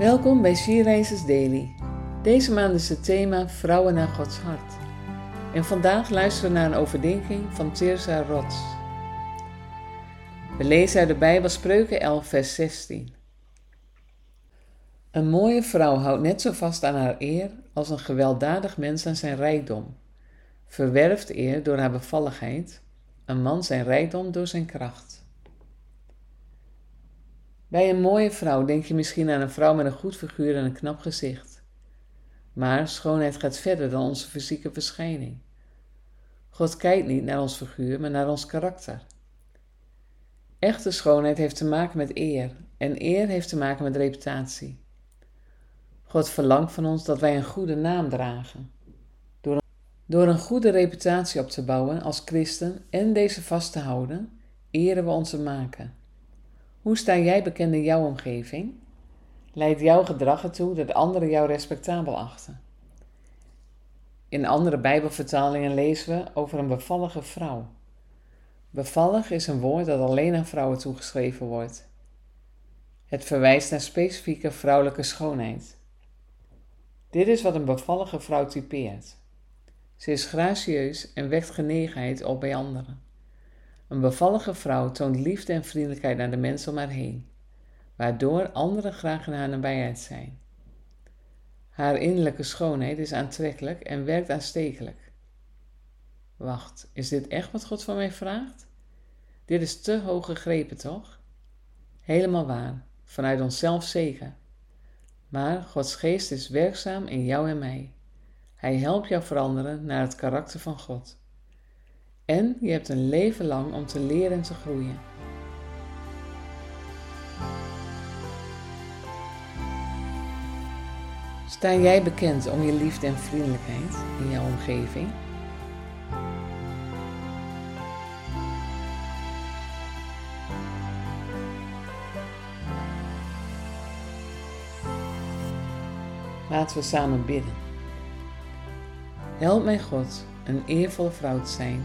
Welkom bij Sierreizers Daily. Deze maand is het thema Vrouwen naar Gods hart. En vandaag luisteren we naar een overdenking van Tirza Rots. We lezen uit de Bijbel Spreuken 11 vers 16. Een mooie vrouw houdt net zo vast aan haar eer als een gewelddadig mens aan zijn rijkdom. Verwerft eer door haar bevalligheid, een man zijn rijkdom door zijn kracht. Bij een mooie vrouw denk je misschien aan een vrouw met een goed figuur en een knap gezicht. Maar schoonheid gaat verder dan onze fysieke verschijning. God kijkt niet naar ons figuur, maar naar ons karakter. Echte schoonheid heeft te maken met eer en eer heeft te maken met reputatie. God verlangt van ons dat wij een goede naam dragen. Door een, door een goede reputatie op te bouwen als christen en deze vast te houden, eren we onze maken. Hoe sta jij bekend in jouw omgeving? Leidt jouw gedrag ertoe dat anderen jou respectabel achten? In andere Bijbelvertalingen lezen we over een bevallige vrouw. Bevallig is een woord dat alleen aan vrouwen toegeschreven wordt. Het verwijst naar specifieke vrouwelijke schoonheid. Dit is wat een bevallige vrouw typeert. Ze is gracieus en wekt genegenheid op bij anderen. Een bevallige vrouw toont liefde en vriendelijkheid naar de mensen om haar heen, waardoor anderen graag in haar nabijheid zijn. Haar innerlijke schoonheid is aantrekkelijk en werkt aanstekelijk. Wacht, is dit echt wat God van mij vraagt? Dit is te hoog gegrepen, toch? Helemaal waar, vanuit onszelf zeker. Maar Gods geest is werkzaam in jou en mij. Hij helpt jou veranderen naar het karakter van God. En je hebt een leven lang om te leren en te groeien. Sta jij bekend om je liefde en vriendelijkheid in jouw omgeving? Laten we samen bidden. Help mij God een eervolle vrouw te zijn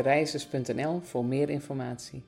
reizers.nl voor meer informatie.